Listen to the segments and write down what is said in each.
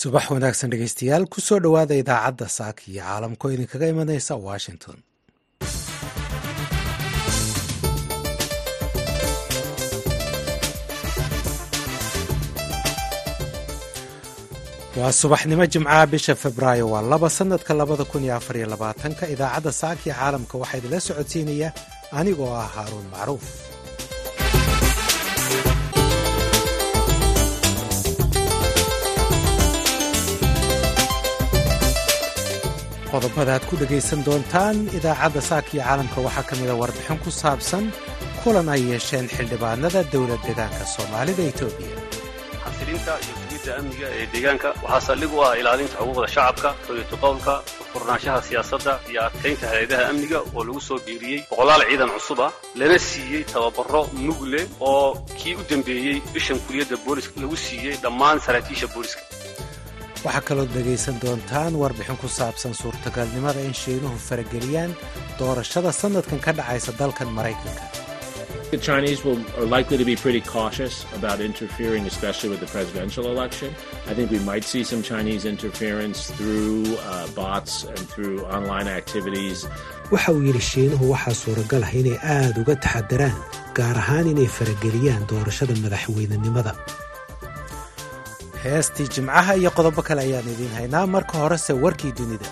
subax wanaagsan dhegeystayaal ku soo dhowaada idaacadda saaka iyo caalamkoo idinkaga imanaysa washington. Waa subaxnimo jimcaha bisha februaayo waa laba sanadka labada kun iyo afar iyo labaatanka idaacadda saaka iyo caalamka waxaa idinla socodsiinaya anigoo ah haaruun macruuf qodobada aad ku dhegaysan doontaan idaacadda saaka iyo caalamka. Waxaa ka mida warbixin ku saabsan kulan ay yeesheen xildhibaanada dowlad deegaanka soomaalida etoobiya xasilinta iyo sugidda amniga ee deegaanka waxaa saldhig u ah ilaalinta xuquuqda shacabka xoriyatu qowlka furnaanshaha siyaasadda iyo adkaynta hay'adaha amniga oo lagu soo biiriyey boqolaal ciidan cusub ah. Lana siiyey tababaro mugle oo kii u dambeeyey bishan kuliyadda booliska lagu siiyey dhammaan saraakiisha booliska waxaa kaloo dhegaysan doontaan warbixin ku saabsan suurtagalnimada in shiinuhu farageliyaan doorashada sannadkan ka dhacaysa dalkan maraykanka The Chinese will, are likely to be pretty cautious about interfering, especially with the presidential election. I think we might see some Chinese interference through uh, bots and through online activities. waxa uu yidhi shiinuhu waxaa suuragal ah inay aad uga taxadaraan gaar ahaan inay farageliyaan doorashada madaxweynenimada heestii jimcaha iyo qodobo kale ayaan idiin haynaa. Marka horese warkii dunida.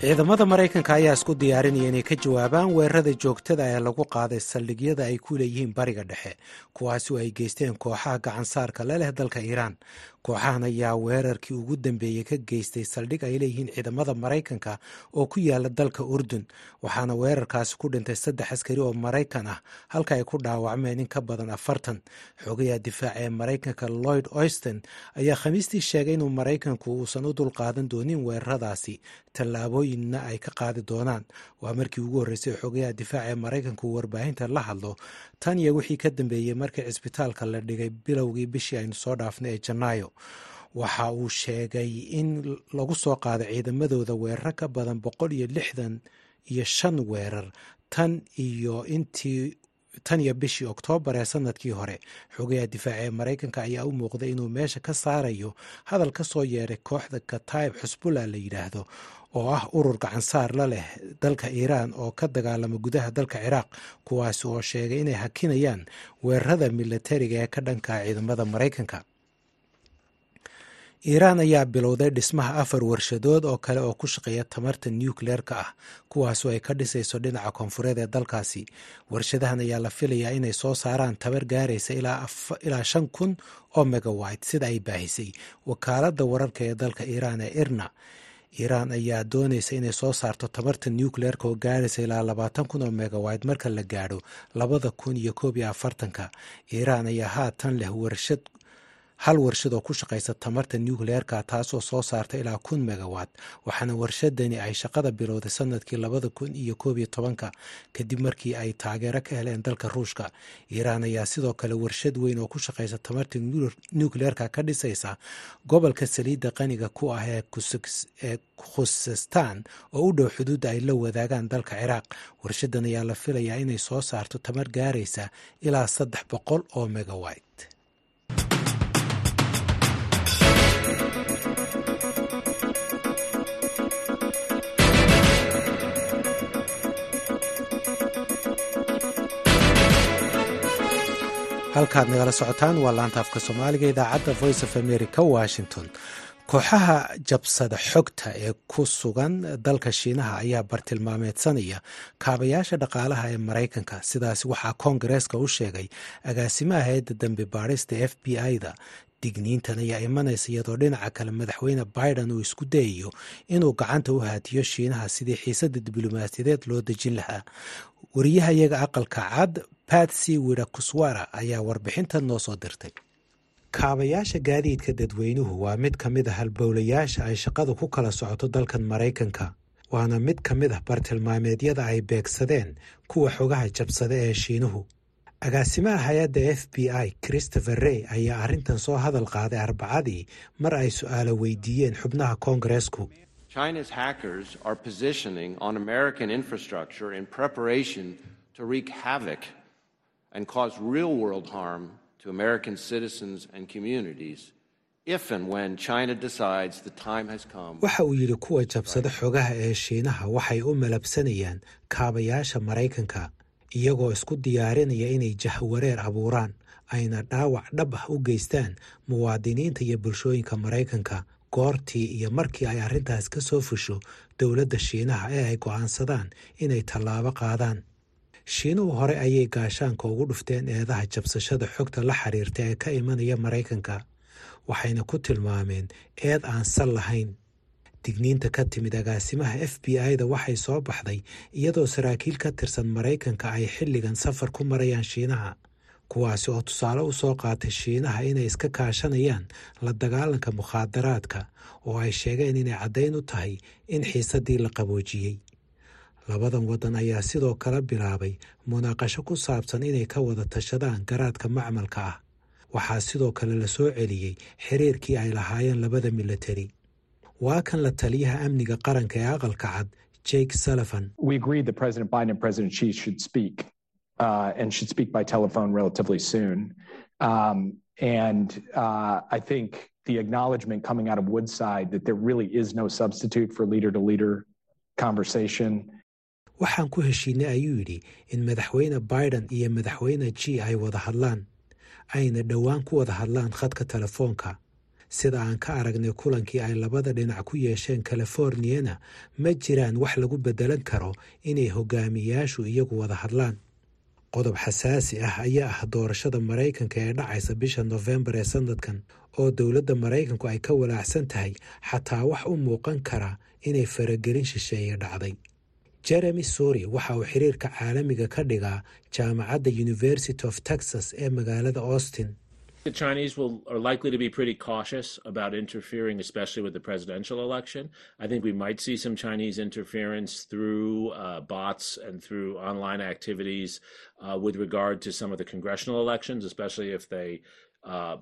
Ciidamada maraykanka ayaa isku diyaarinaya inay ka jawaabaan weerarada joogtada ee lagu qaaday saldhigyada ay ku leeyihiin bariga dhexe kuwaasi oo ay geysteen kooxaha gacansaarka le leh dalka iiraan kooxahan ayaa weerarkii ugu dambeeyey ka geystay saldhig ay leeyihiin ciidamada maraykanka oo ku yaalla dalka urdun waxaana weerarkaasi ku dhintay saddex askari oo maraykan ah halka ay ku dhaawacmeen in ka badan afartan. Xogayaha difaaca ee maraykanka lloyd oyston ayaa khamiistii sheegay inuu maraykanku uusan u dulqaadan doonin weeraradaasi tallaabooyinna ay ka qaadi doonaan. Waa markii ugu horreysay xogayaha difaaca ee maraykanka uu warbaahinta la hadlo. Tan iyo wixii ka dambeeyey markii cisbitaalka la dhigay bilowgii bishii aynu soo dhaafnay ee janaayo waxa uu sheegay in lagu soo qaaday ciidamadooda weerar ka badan boqol iyo lixdan iyo shan weerar tan iyo intii tan iyo bishii oktoobar ee sannadkii hore. Xogayaha difaaca ee maraykanka ayaa u muuqday inuu meesha ka saarayo hadal ka soo yeeray kooxda kataib xusbullah la yidhaahdo oo ah urur gacansaar la leh dalka iiraan oo ka dagaalama gudaha dalka ciraaq kuwaasi oo sheegay inay hakinayaan weerarada milatariga ee ka dhankaa ciidamada maraykanka iiraan ayaa bilowday dhismaha afar warshadood oo kale oo ku shaqeeya tamarta nucleer-ka ah kuwaasoo ay ka dhisayso dhinaca koonfureed ee dalkaasi. Warshadahan ayaa la filayaa inay soo saaraan tabar gaaraysa ilaa shan kun oo megawite sida ay baahisay. Wakaaladda wararka ee dalka iiraan ee irna iiraan ayaa doonaysa inay soo saarto tamarta nucleer-ka oo gaaraysa ilaa labaatan kun oo megawite marka la gaadho labada kun iyo koob iyo afartanka. Iiraan ayaa haatan leh warshad hal warshad oo ku shaqaysa tamarta nucleer-ka taasoo soo saarta ilaa kun megawat waxaana warshadani ay shaqada bilowday sannadkii labada kun iyo koob iyo tobanka kadib markii ay taageero ka heleen dalka ruushka. Iiraan ayaa sidoo kale warshad weyn oo ku shaqaysa tamarta nucleer-ka ka dhisaysa gobolka saliidda qaniga ku ah ee khusestan oo u dhow xuduudda ay la wadaagaan dalka ciraaq. Warshadan ayaa la filayaa inay soo saarto tamar gaaraysa ilaa saddex boqol oo megawite halkaad nagala socotaan waa laanta afka soomaaliga idaacadda voice of america washington kooxaha jabsada xogta ee ku sugan dalka shiinaha ayaa bartilmaameedsanaya kaabayaasha dhaqaalaha ee maraykanka sidaas waxaa koongareeska u sheegay agaasimaha hay'adda dambi baadhista f b i-da digniintan ayaa imanaysa iyadoo dhinaca kale madaxweyne biden uu isku dayayo inuu gacanta u haatiyo shiinaha sidii xiisadda diblomaasiyadeed loo dejin lahaa. Wariyahayaga aqalka cad batsy wirakuswara ayaa warbixintan noo soo dirtay. Kaabayaasha gaadiidka dadweynuhu waa mid ka mid ah halbowlayaasha ay shaqadu ku kala socoto dalkan maraykanka waana mid ka mid ah bartilmaameedyada ay beegsadeen kuwa xogaha jabsada ee shiinuhu. Agaasimaha hay'adda f b i christopher rey ayaa arrintan soo hadal qaaday arbacadii mar ay su'aalo weydiiyeen xubnaha koongareesku and cause real world harm to American citizens and communities waxa uu yidhi kuwa jabsada xogaha ee shiinaha waxay u malabsanayaan kaabayaasha maraykanka iyagoo isku diyaarinaya inay jahwareer abuuraan ayna dhaawac dhab ah u geystaan muwaadiniinta iyo bulshooyinka maraykanka. Goortii iyo markii ay arrintaas ka soo fusho dowladda shiinaha ee ay go'aansadaan inay tallaabo qaadaan shiinuhu hore ayay gaashaanka ugu dhufteen eedaha jabsashada xogta la xiriirta ee ka imanaya maraykanka waxayna ku tilmaameen eed aan sal lahayn. Digniinta ka timid agaasimaha f b i-da waxay soo baxday iyadoo saraakiil ka tirsan maraykanka ay xilligan safar ku marayaan shiinaha kuwaasi oo tusaale u soo qaatay shiinaha inay iska kaashanayaan la dagaalanka mukhaadaraadka oo ay sheegeen inay caddayn u tahay in xiisaddii la qaboojiyey labadan waddan ayaa sidoo kale bilaabay munaaqasho ku saabsan inay ka wada tashadaan garaadka macmalka ah. Waxaa sidoo kale la soo celiyey xiriirkii ay lahaayeen labada militari waa kan la taliyaha amniga qaranka ee aqalka cad jake speak uh. Um, uh, the waxaan ku heshiinay ayuu yidhi in madaxweyne biden iyo madaxweyne g ay wada hadlaan. Ayna dhowaan ku wada hadlaan khadka telefoonka. Sida aan ka aragnay kulankii ay labada dhinac ku yeesheen californiyana ma jiraan wax lagu beddelan karo inay hogaamiyayaashu iyagu wada hadlaan. Qodob xasaasi ah ayaa ah doorashada maraykanka ee dhacaysa bisha nofembar ee sanadkan oo dowladda maraykanku ay ka walaacsan tahay xataa wax u muuqan kara inay faragelin shisheeye dhacday jeremy suri waxa uu xiriirka caalamiga ka dhigaa jaamacadda university of texas ee magaalada austin Uh,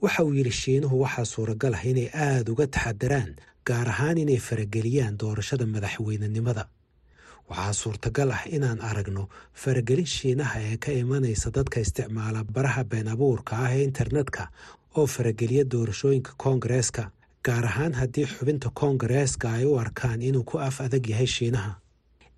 waxa uu yidhi shiinuhu waxaa suuragal ah inay aada uga taxadaraan gaar ahaan inay farageliyaan doorashada madaxweynenimada. Waxaa suurtagal ah inaan aragno faragelin shiinaha ee ka imanaysa dadka isticmaala baraha been abuurka ah ee internetka oo farageliya doorashooyinka koongareeska gaar ahaan haddii xubinta koongareeska ay u arkaan inuu ku af adag yahay shiinaha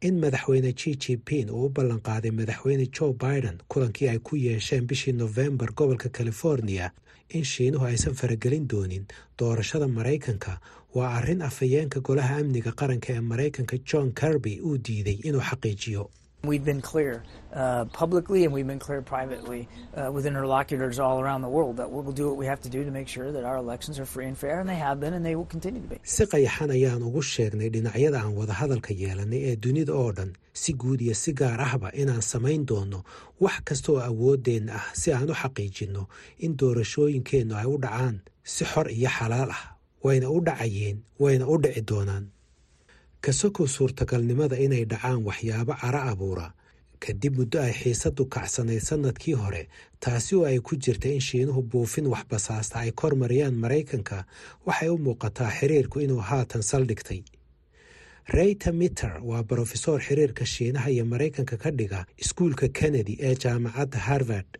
in madaxweyne g jipin uu u ballanqaaday madaxweyne joe biden kulankii ay ku yeesheen bishii nofembar gobolka california in shiinuhu aysan faragelin doonin. Doorashada maraykanka waa arrin afhayeenka golaha amniga qaranka ee maraykanka john kirby uu diiday inuu xaqiijiyo We've been clear uh, publicly and we've been clear privately uh, with interlocutors all around the world that we'll do what we have to do to make sure that our elections are free and fair, and they have been and they will continue to be. si qayaxan ayaan ugu sheegnay dhinacyada aan wadahadalka yeelanay ee dunida oo dhan si guud iyo si gaar ahba inaan samayn doono wax kasta oo ah si aan u xaqiijinno in doorashooyinkeennu ay u dhacaan si xor iyo xalaal ah wayna u dhacayeen wayna u dhici doonaan kasokow suurtagalnimada inay dhacaan waxyaabo cara abuura. Kadib muddo ay xiisaddu kacsanayd sannadkii hore taasi oo ay ku jirta in shiinuhu buufin waxbasaasta ay kor mariyaan maraykanka waxay u muuqataa xiriirku inuu haatan saldhigtay reyta mitter waa brofesor xiriirka shiinaha iyo maraykanka ka dhiga iskuulka kennedy ee jaamacadda harvard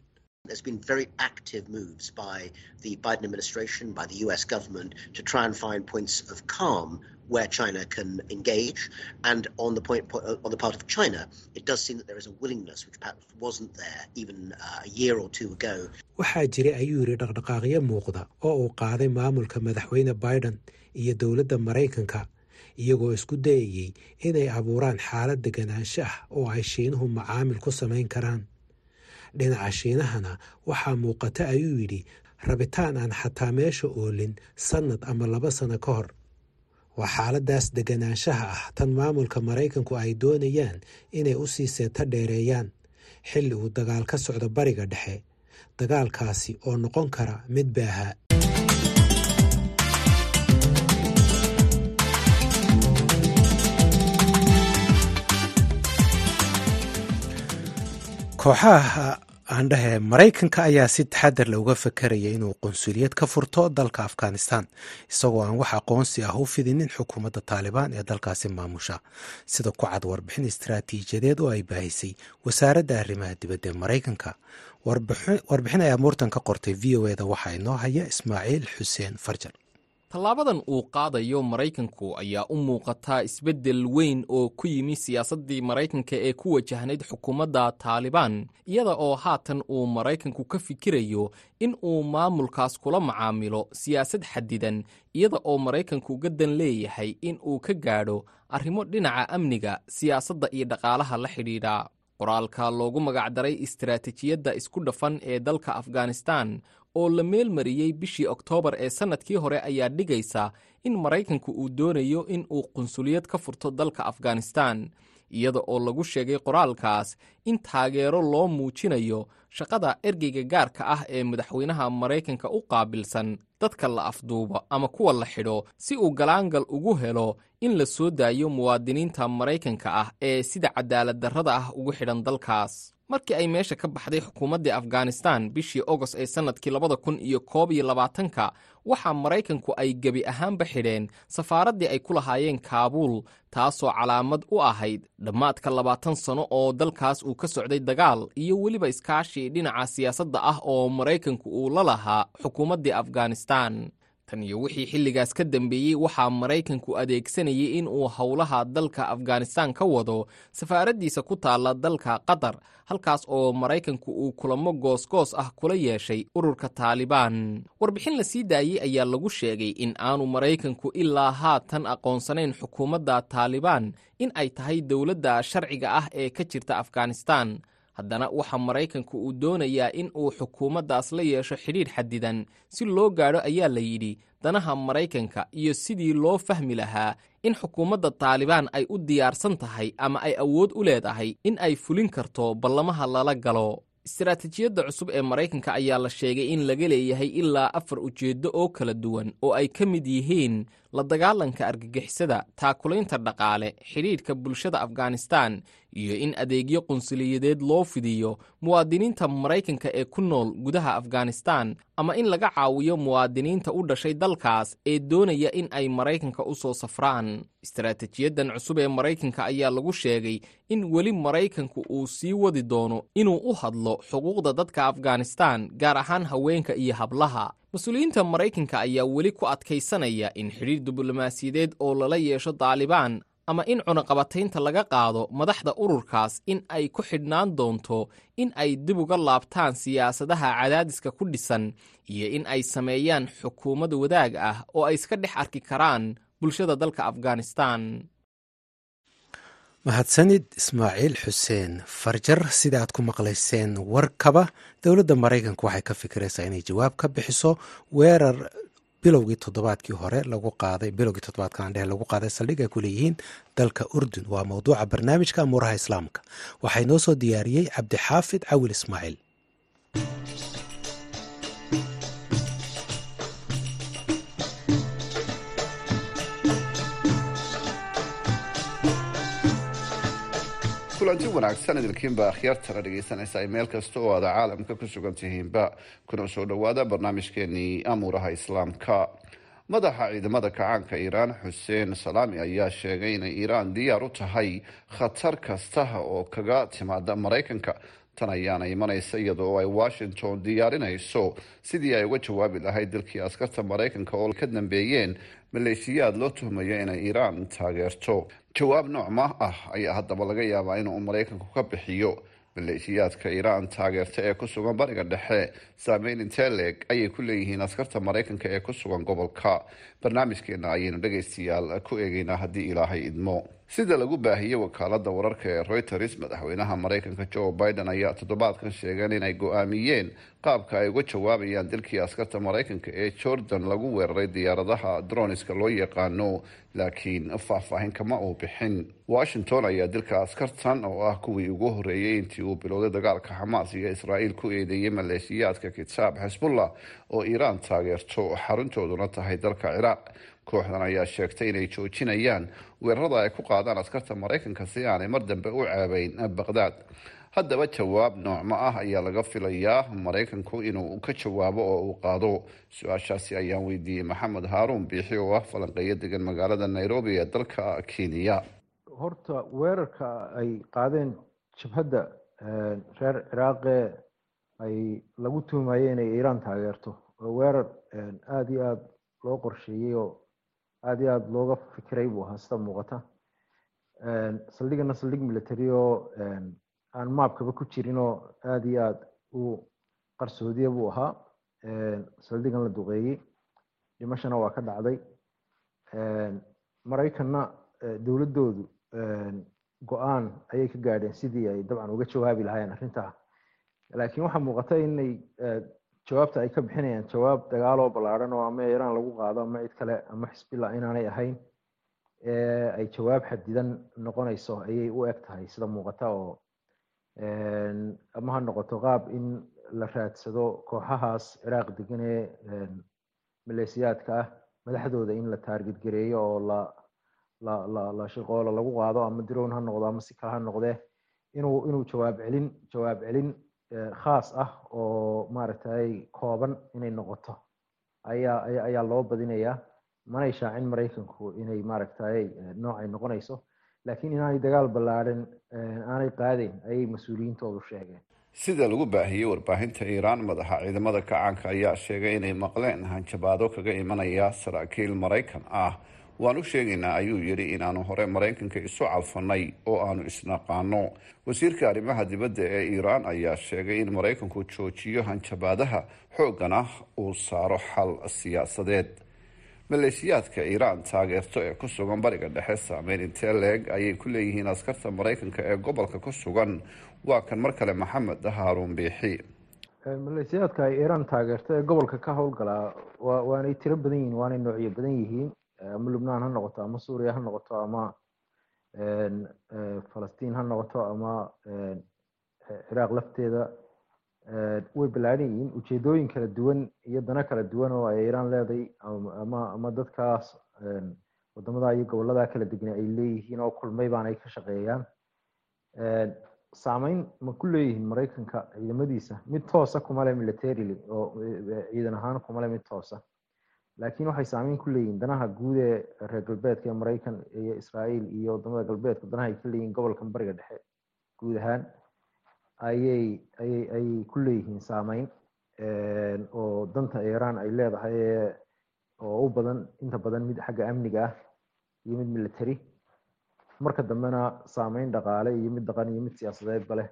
Where China can engage. And on the point, on the part of China, it does seem that there is a willingness, which perhaps wasn't there even uh, a year or two ago. waxaa jiray ayuu yidhi dhaqdhaqaaqyo muuqda oo uu qaaday maamulka madaxweyne biden iyo dowladda maraykanka iyagoo isku dayayey inay abuuraan xaalad deganaansho ah oo ay shiinuhu macaamil ku samayn karaan dhinaca shiinahana waxaa muuqata ayuu yidhi rabitaan aan xataa meesha oolin sannad ama laba sano ka hor waa xaaladaas deganaanshaha ah. Tan maamulka maraykanku ay doonayaan inay u sii seeto dheereeyaan. Xilli uu dagaal ka socdo bariga dhexe. Dagaalkaasi oo noqon kara mid baaha. Kooxaha aandhehe maraykanka ayaa si taxadar uga fakaraya inuu qunsuliyad ka furto dalka afghanistan isagoo aan wax aqoonsi ah u fidinin xukuumadda taalibaan ee dalkaasi maamusha. Sida ku cad warbixin istaraatiijiyadeed oo ay baahisay wasaaradda arrimaha dibadda ee maraykanka. Warbixin ayaa muurtan ka qortay v o eda waxaa inoo haya ismaaciil xuseen farjar tallaabadan uu qaadayo maraykanku ayaa u muuqataa isbeddel weyn oo ku yimi siyaasaddii maraykanka ee ku wajahnayd xukuumadda taalibaan iyada oo haatan uu maraykanku ka fikirayo in uu maamulkaas kula macaamilo siyaasad xadidan iyada oo maraykanku gaddan leeyahay in uu ka gaadho arrimo dhinaca amniga siyaasadda iyo dhaqaalaha la xidhiidha. Qoraalka loogu magacdaray istaraatijiyadda isku dhafan ee dalka afghanistan oo la meelmariyey bishii oktoobar ee sannadkii hore ayaa dhigaysa in maraykanku uu doonayo in uu qunsuliyad ka furto dalka afghanistan iyada oo lagu sheegay qoraalkaas in taageero loo muujinayo shaqada ergeyga gaarka ah ee madaxweynaha maraykanka u qaabilsan dadka la afduubo ama kuwa la xidho si uu galaangal ugu helo in la soo daayo muwaadiniinta maraykanka ah ee sida cadaalad darrada ah ugu xidhan dalkaas markii ay meesha ka baxday xukuumaddii afghanistan bishii ogost ee sannadkii labada kun iyo koob iyo labaatanka waxaa maraykanku ay gebi ahaanba xidheen safaaraddii ay ku lahaayeen kaabuul taasoo calaamad u ahayd dhammaadka labaatan sano oo dalkaas uu ka socday dagaal iyo weliba iskaashi dhinaca siyaasadda ah oo maraykanku uu la lahaa xukuumaddii afghanistan tan iyo wixii xilligaas ka dambeeyey waxaa maraykanku adeegsanayay in uu howlaha dalka afghanistan ka wado. Safaaraddiisa ku taalla dalka qatar halkaas oo maraykanku uu kulamo goosgoos ah kula yeeshay ururka taalibaan warbixin la sii daayey ayaa lagu sheegay in aanu maraykanku ilaa haatan aqoonsanayn xukuumadda taalibaan in ay tahay dowladda sharciga ah ee ka jirta afghanistan haddana waxaa maraykanku uu doonayaa in uu xukuumaddaas la yeesho xidhiidh xadidan si loo gaadho ayaa la yidhi danaha maraykanka iyo sidii loo fahmi lahaa in xukuumadda taalibaan ay u diyaarsan tahay ama ay awood u leedahay in ay fulin karto ballamaha lala galo. Istaraatijiyadda cusub ee maraykanka ayaa la sheegay in laga leeyahay ilaa afar ujeeddo oo kala duwan oo ay ka mid yihiin la dagaalanka argagixisada taakulaynta dhaqaale xidhiidhka bulshada afghanistan iyo in adeegyo qunsuliyadeed loo fidiyo muwaadiniinta maraykanka ee ku nool gudaha afghanistan ama in laga caawiyo muwaadiniinta u dhashay dalkaas ee doonaya in ay maraykanka u soo safraan. Istaraatijiyadan cusub ee maraykanka ayaa lagu sheegay in weli maraykanku uu sii wadi doono inuu u hadlo xuquuqda dadka afghanistan gaar ahaan haweenka iyo hablaha mas'uuliyiinta maraykanka ayaa weli ku adkaysanaya in xidhiir diblomaasiyadeed oo lala yeesho daalibaan ama in cunaqabataynta laga qaado madaxda ururkaas in ay ku xidhnaan doonto in ay dib uga laabtaan siyaasadaha cadaadiska ku dhisan iyo in ay sameeyaan xukuumad wadaag ah oo ay iska dhex arki karaan bulshada dalka afghanistan mahadsanid ismaaciil xuseen farjar sida aad ku maqlayseen warkaba. Dowladda maraykanka waxay ka fikiraysaa inay jawaab ka bixiso weerar bilowgii toddobaadkii hore lagu qaaday bilowgii toddobaadkan dhehe lagu qaaday saldhig ay ku leeyihiin dalka urdun. Waa mowduuca barnaamijka amuuraha islaamka. Waxaa inoo soo diyaariyey cabdixaafid cawil ismaaciil kulanti wanaagsan idilkiinba akhyaartana dhegaysanaysa ay meel kasta oo aada caalamka ku sugan tihiinba kuna soo dhowaada barnaamijkeenii amuuraha islaamka madaxa ciidamada kacaanka iiraan xuseen salaami ayaa sheegay inay iiraan diyaar u tahay khatar kastaha oo kaga timaada maraykanka. Tan ayaana imanaysa iyada oo ay washington diyaarinayso. Sidii ay uga jawaabi lahayd dalkii askarta maraykanka oo ka dambeeyeen maleeshiyaad loo tuhmayo inay iiraan taageerto. Jawaab noocma ah ayaa haddaba laga yaabaa inuu maraykanku ka bixiyo maleeshiyaadka iiraan taageerta ee ku sugan bariga dhexe saameyn inteleg ayay ku leeyihiin askarta maraykanka ee ku sugan gobolka barnaamijkeena ayaynu dhegaystayaal ku eegeynaa haddii ilaahay idmo sida lagu baahiyey wakaalada wararka ee reuters madaxweynaha maraykanka joe biden ayaa toddobaadkan sheegeen inay go'aamiyeen qaabka ay uga jawaabayaan dilkii askarta maraykanka ee jordan lagu weeraray diyaaradaha droniska loo yaqaano laakiin faahfaahin kama uu bixin. Washington ayaa dilka askartan oo ah kuwii ugu horeeyey intii uu bilowday dagaalka xamaas iyo israa'iil ku eedeeyey maleeshiyaadka kitaab xisbullah oo iiraan taageerto xaruntooduna tahay dalka ciraaq kooxdan ayaa sheegtay inay joojinayaan weerarada ay ku qaadaan askarta maraykanka si aanay mar dambe u ceebeyn baqdaad haddaba jawaab noocmo ah ayaa laga filayaa maraykanku inuu ka jawaabo oo uu qaado. Su'aashaasi ayaan weydiiyey maxamed haaruun biixi oo ah falanqeeyo degan magaalada nairobi ee dalka kenya. Horta weerarka ay qaadeen jabhadda reer ciraaqe ay lagu tuumaye inay iiraan taageerto. Oo weerar aada iyo aada loo qorsheeyey oo aada iyo aada looga fikiray buu ahaa sida muuqata saldhigana saldhig military oo aan maabkaba ku jirin oo aada iyo aada u qarsoodiya buu ahaa. Saldhigan la duqeeyey dhimashana waa ka dhacday. Maraykanna dowladdoodu go'aan ayay ka gaadheen sidii ay dabcan uga jawaabi lahaayeen arrintaa. Laakiin waxaa muuqata inay jawaabta ay ka bixinayaan jawaab dagaal oo ballaadhan oo ama iiraan lagu qaado ama cid kale ama xisbillah inaanay ahayn ay jawaab xadidan noqonayso ayay u eg tahay sida muuqata oo ama ha noqoto qaab in la raadsado kooxahaas ciraaq degan ee maleesiyaadka ah madaxdooda in la taarget gareeyo oo la la la la shaqoola lagu qaado ama dirown ha noqdo ama si kale ha noqdee inuu inuu jawaab celin jawaab celin khaas ah oo maaragtay kooban inay noqoto. Ayaa ayaa loo badinayaa manay shaacin maraykanku inay maaragtay noocay noqonayso. Laakiin inaanay dagaal ballaadhan aanay qaadayn ayay mas'uuliyiintoodu sheegeen. Sida lagu baahiyey warbaahinta iiraan madaxa ciidamada kacaanka ayaa sheegay inay maqleen hanjabaado kaga imanaya saraakiil maraykan. Ah waan u sheegaynaa ayuu yidhi inaanu hore maraykanka isu calfanay oo aanu isnaqaano. Wasiirka arrimaha dibadda ee iiraan ayaa sheegay in maraykanku joojiyo hanjabaadaha xooggana uu saaro xal siyaasadeed. Maleeshiyaadka iiraan taageerto ee ku sugan bariga dhexe saameyn intee leeg ayay ku leeyihiin askarta maraykanka ee gobolka ku sugan. Waa kan mar kale maxamed haaruun biixi. Maleeshiyaadka ay iiraan taageerto ee gobolka ka howlgalaa wa waanay tiro badan yihiin waanay noocyo badan yihiin ama lubnaan ha noqoto ama suuriya ha noqoto ama falastiin ha noqoto ama ciraaq lafteeda way ballaadhan yihiin. Ujeedooyin kala duwan iyo dano kala duwan oo ay iiraan leedahay ama ama dadkaas waddamada iyo gobollada kala degna ay leeyihiin oo kulmay baanay ka shaqeeyaan. Saameyn ma ku leeyihiin maraykanka ciidamadiisa? Mid toosa kuma le militarily oo ciidan ahaan kuma le mid toosa laakiin waxay saameyn ku leeyihiin danaha guud ee reer galbeedka ee maraykan iyo israael iyo waddamada galbeedka. Danaha ay ka leeyihiin gobolkan bariga dhexe guud ahaan ayay ayay ayay ku leeyihiin saameyn oo danta iiraan ay leedahay oo u badan inta badan mid xagga amniga ah iyo mid military. Marka dambena saameyn dhaqaale iyo mid dhaqan iyo mid siyaasadeedba leh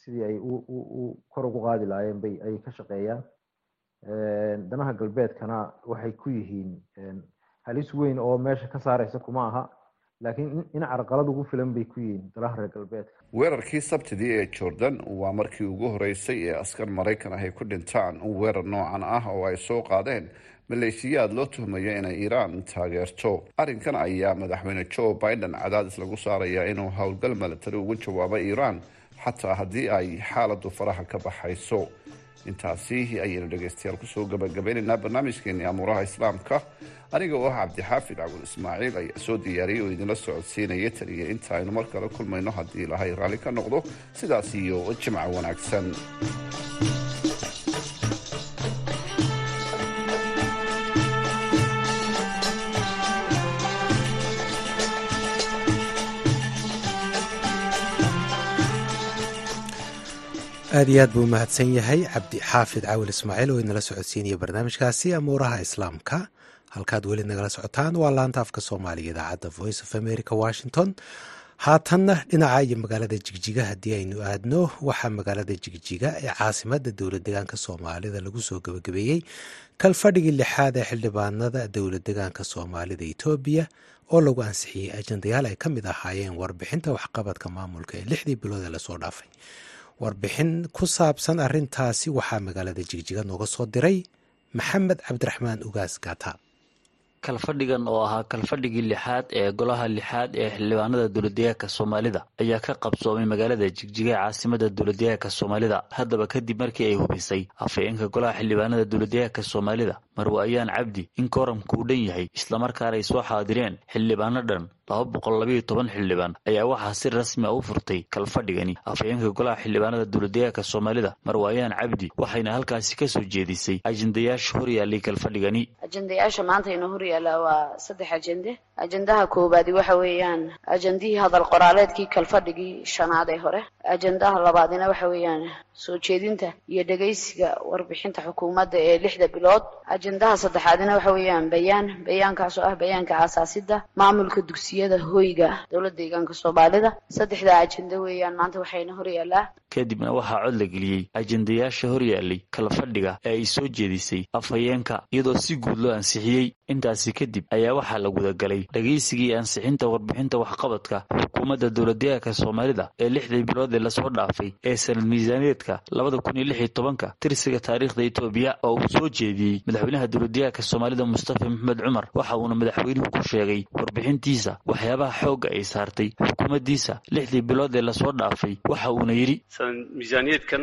sidii ay u kor ugu qaadi lahaayeen bay ayay ka shaqeeyaan danaha galbeedkana waxay ku yihiin halis weyn oo meesha ka saareysa kuma aha laakiin in carqalad ugu filan bay ku yihiin dalaha reer galbeedka. Weerarkii sabtidii ee jordan waa markii ugu horeysay ee askar maraykan ah ay ku dhintaan weerar noocan ah oo ay soo qaadeen. Maleeshiyaad loo tuhmaya inay iiraan taageerto. Arrinkan ayaa madaxweyne joe biden cadaadis lagu saarayaa inuu howlgal milatari ugu jawaabo iiraan xataa haddii ay xaaladu faraha ka baxayso intaasi ayaynu dhegaystayaal ku soo gabagabeynaynaa barnaamijkeeni amuuraha islaamka. Aniga oo ah cabdixaafid cabul ismaaciil ayaa soo diyaariyay oo idinla socodsiinaya taniyo inta aynu mar kale kulmayno haddii ilahay raalli ka noqdo. Sidaas iyo jimca wanaagsan aad iyo aad buu umahadsan yahay. Cabdi xaafid caawil ismaaciil oo inala socodsiinaya barnaamijkaasi amuuraha islaamka. Halkaad weli nagala socotaan waa laanta afka soomaaliga idaacadda voice of america washington. Haatanna dhinaca iyo magaalada jigjiga haddii aynu aadno waxaa magaalada jigjiga ee caasimada dowlad degaanka soomaalida lagu soo gabagabeeyey kalfadhigii lixaad ee xildhibaanada dowlad degaanka soomaalida etoobiya oo lagu ansixiyey ajandayaal ay ka mid ahaayeen warbixinta waxqabadka maamulka ee lixdii bilood ee la soo dhaafay warbixin ku saabsan arintaasi waxaa magaalada jigjiga nooga soo diray maxamed cabdiraxmaan ugaas gata. Kalfadhigan oo ahaa kalfadhigii lixaad ee golaha lixaad ee xildhibaanada dowladdeegaanka soomaalida ayaa ka qabsoomay magaalada jigjiga ee caasimada dowladdeegaanka soomaalida. Haddaba kadib markii ay hubisay afhayeenka golaha xildhibaanada dowladdeegaanka soomaalida marwe ayaan cabdi in kooramka uu dhan yahay islamarkaana ay soo xaadireen xildhibaano dhan laba boqol labayo toban xildhibaan ayaa waxaa si rasmi a u furtay kalfadhigani afhayeenka golaha xildhibaanada dowladdeegaanka soomaalida marwe ayaan cabdi waxayna halkaasi ka soo jeedisay ajendayaasha horyaalay kalfadhigani ajendayaasha maanta inoo horyaala waa saddex ajende ajendaha koowaadi waxa weeyaan ajendihii hadal qoraaleedkii kalfadhigii shanaad ee hore. Ajendaha labaadina waxa weeyaan soo jeedinta iyo dhegaysiga warbixinta xukuumadda ee lixda bilood. Ajendaha saddexaadina waxa weeyaan bayaan bayaankaas oo ah bayaanka aasaasida maamulka dugsiyada hoyga dowladda deegaanka soomaalida. Saddexdaa ajende weeyaan maanta waxayna horyaalaa kadibna waxaa cod la geliyey ajendayaasha horyaalay kalfadhiga ee ay soo jeedisay afhayeenka iyadoo si guud loo ansixiyey. Intaasi kadib ayaa waxaa la gudagalay dhegaysigii ansixinta warbixinta waxqabadka xukuumadda dowladdeegaanka soomaalida ee lixdii bilood ee la soo dhaafay ee sanad miisaaneedka tobanka tirsiga taariikhda etoobiya oo uu soo jeediyey madaxweynaha dowladdeegaanka soomaalida mustafa maxamed cumar waxa uuna madaxweynuhu ku sheegay warbixintiisa waxyaabaha xoogga ay saartay xukuumaddiisa lixdii bilood ee la soo dhaafay waxa uuna yidhi miisaaniyeedkan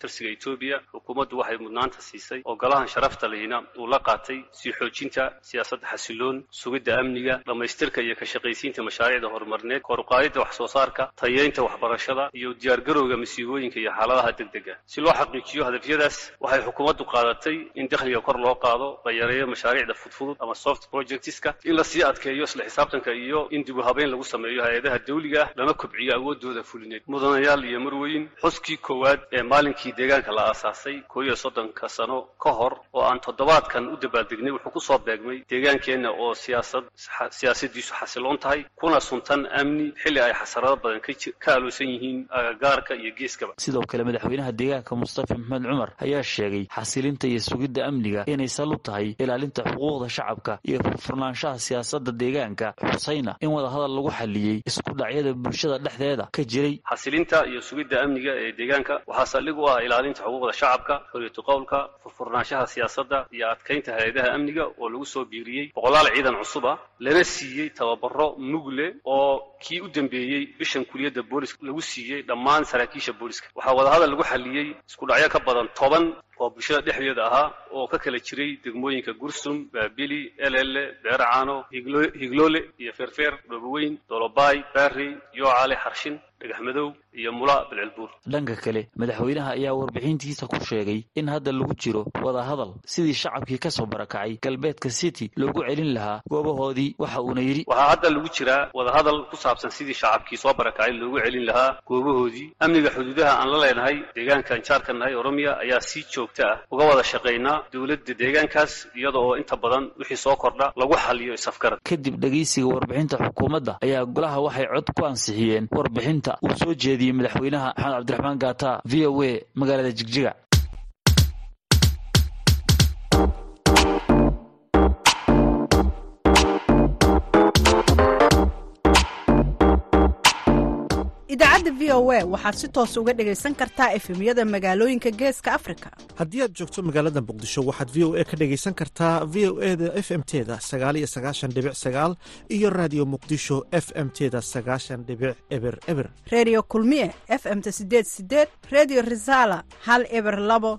tirsiga etoobiya xukuumaddu waxay mudnaanta siisay oo golahan sharafta lehina uu la qaatay sii xoojinta siyaasadda xasiloon sugidda amniga dhammaystirka iyo ka shaqaysiinta mashaariicda horumarneed koruqaadidda wax soo saarka tayeynta waxbarashada iyo diyaargarowga masiibooyinka iyo xaaladaha degdega. Si loo xaqiijiyo hadafyadaas waxay xukuumaddu qaadatay in dakhliga kor loo qaado la yareeyo mashaariicda fudfudud ama soft projectska in la sii adkeeyo isla xisaabtanka iyo in dib u habeyn lagu sameeyo hay'adaha dawliga ah lana kobciyo awoodooda fulineed. Mudanayaal iyo marweyn xuskii koowaad ee maalinkii deegaanka la aasaasay koo iyo soddonka sano ka hor oo aan toddobaadkan u dabaaldegnay wuxuu ku soo beegmay deegaankeenna oo siyaasad siyaasadiisu xasiloon tahay kuna suntan amni xilli ay xasarado badan ka aloosan yihiin agagaarka iyo geeskaba sidoo kale madaxweynaha deegaanka mustafa maxamed cumar ayaa sheegay xasilinta iyo sugidda amniga inay sal u tahay ilaalinta xuquuqda shacabka iyo furfurnaanshaha siyaasadda deegaanka xusayna in wadahadal lagu xaliyey isku dhacyada bulshada dhexdeeda ka jiray. Xasilinta iyo sugidda amniga ee deegaanka waxaa saldhig u ah ilaalinta xuquuqda shacabka xoriyatu qowlka furfurnaanshaha siyaasadda iyo adkaynta hay'adaha amniga oo lagu soo biiriyey boqolaal ciidan cusub ah. Lana siiyey tababaro mugle oo kii u dambeeyey bishan kuliyadda booliska lagu siiyey dhammaan saraakiisha booliska waxaa wadahadal lagu xaliyey isku dhacyo ka badan toban oo bulshada dhexdeeda ahaa oo ka kala jiray degmooyinka gursum baabili elele beeracaano higloole iyo feerfeer dhooboweyn dolobaay baarey yoocale xarshin dhagaxmadow iyo mula bilcilbuur dhanka kale madaxweynaha ayaa warbixintiisa ku sheegay in hadda lagu jiro wadahadal sidii shacabkii ka soo barakacay galbeedka city loogu celin lahaa goobahoodii waxa uuna yidhi waxaa hadda lagu jiraa wadahadal ku saabsan sidii shacabkii soo barakacay loogu celin lahaa goobahoodii. Amniga xuduudaha aan la leenahay deegaankaan jaarka nahay oromiya ayaa si joogta ah uga wada shaqaynaa dowladda deegaankaas iyada oo inta badan wixii soo kordha lagu xaliyo isafgarad kadib dhegaysiga warbixinta xukuumadda ayaa golaha waxay cod ku ansixiyeen warbixinta. Uu soo jeediyey madaxweynaha maxamed cabdiraxmaan gaata v o a magaalada jigjiga idaacadda v o a waxaad si toos uga dhegaysan kartaa efemyada magaalooyinka geeska afrika. Haddii aad joogto magaalada muqdisho waxaad v o a ka dhegaysan kartaa v o e da f m teda sagaal iyo sagaashan dhibic sagaal iyo raadiyo muqdisho f m teda sagaashan dhibic eber eber. Reediyo kulmiye f m-ta sideed sideed reediyo risaala hal eber labo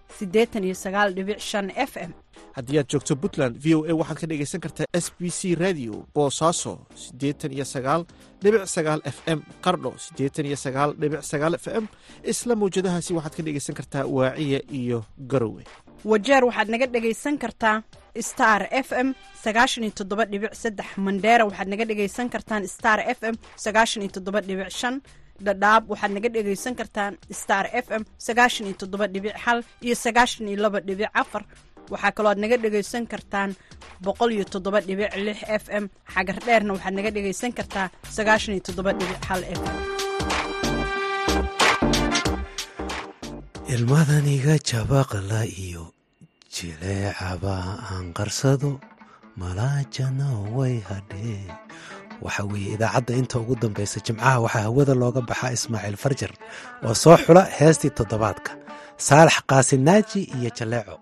f m. Haddii aad joogto puntland v o a waxaad ka dhegaysan kartaa s b c radio boosaaso siddeetan iyo sagaal dhibic sagaal f m qardho siddeetan iyo sagaal dhibic sagaal f m isla mawjadahaasi waxaad ka dhegaysan kartaa waaciya iyo garowe. Wajeer waxaad naga dhegaysan kartaa star f m sagaashan iyo toddoba dhibic saddex mandheera waxaad naga dhegaysan kartaan star f m sagaashan iyo toddoba dhibic shan dhadhaab waxaad naga dhegaysan kartaan star f m iyo waxaa kaloo aad naga dhegaysan kartaan f m. Xagar dheerna waxaad naga dhegaysan kartaa sagaashan iyo toddoba f m. Ilmadaniga jabaqla iyo jileecaba aan qarsado malaajana way hadhee waxa weeye idaacadda inta ugu dambaysa jimcaha waxaa hawada looga baxaa ismaaciil farjar oo soo xula heestii toddobaadka. Saalax qaasinaaji iyo jaleeco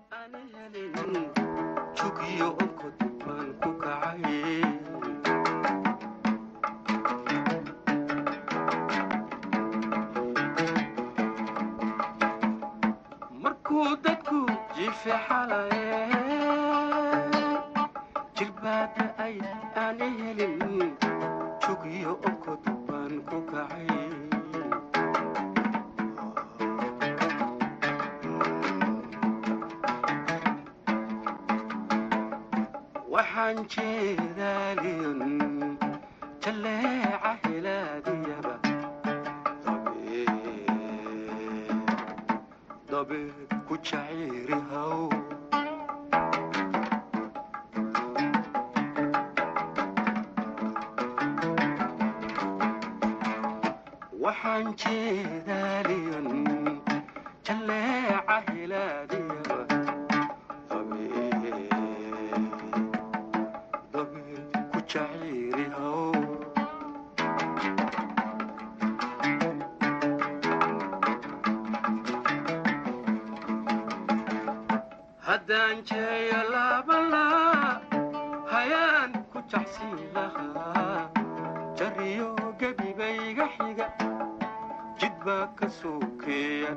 jugiyo okod baan ku kacay. Waxaan jeedaaliyon jalleeca helaadiyaba. Dabeed ku jaciiri haw ka sokeeya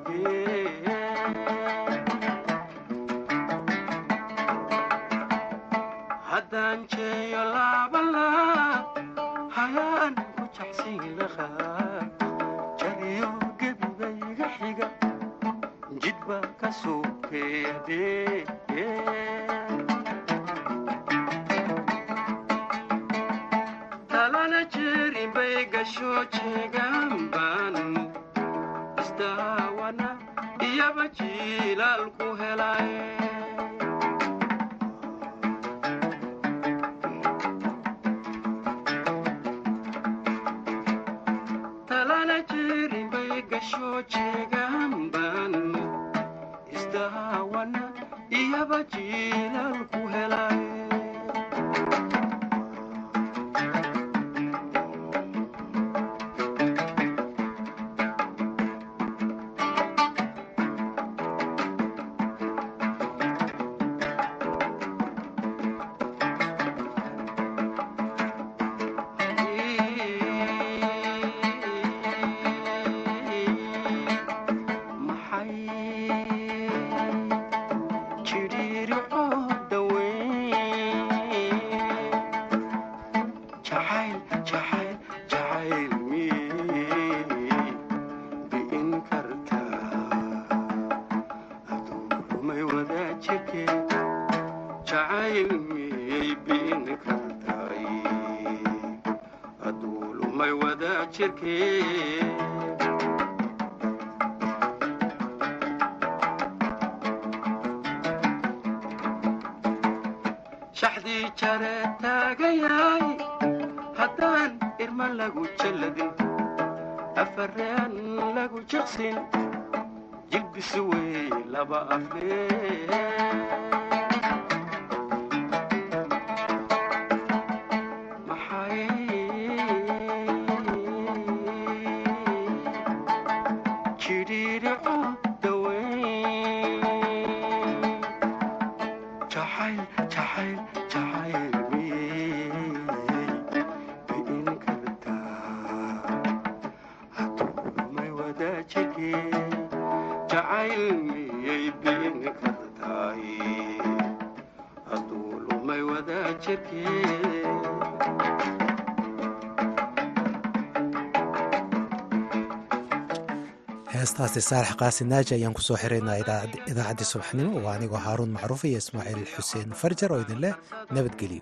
shaxdii jare taagayaay haddaan irma lagu jalladin afareen lagu jiqsin jilbisi wey laba aflee heestaasi saalax qaasin naaji ayaan ku soo xiraynaa idaacaddii subaxnimo. Waa anigoo haaruun macruuf iyo ismaaciil xuseen farjar oo idin leh nabadgelyo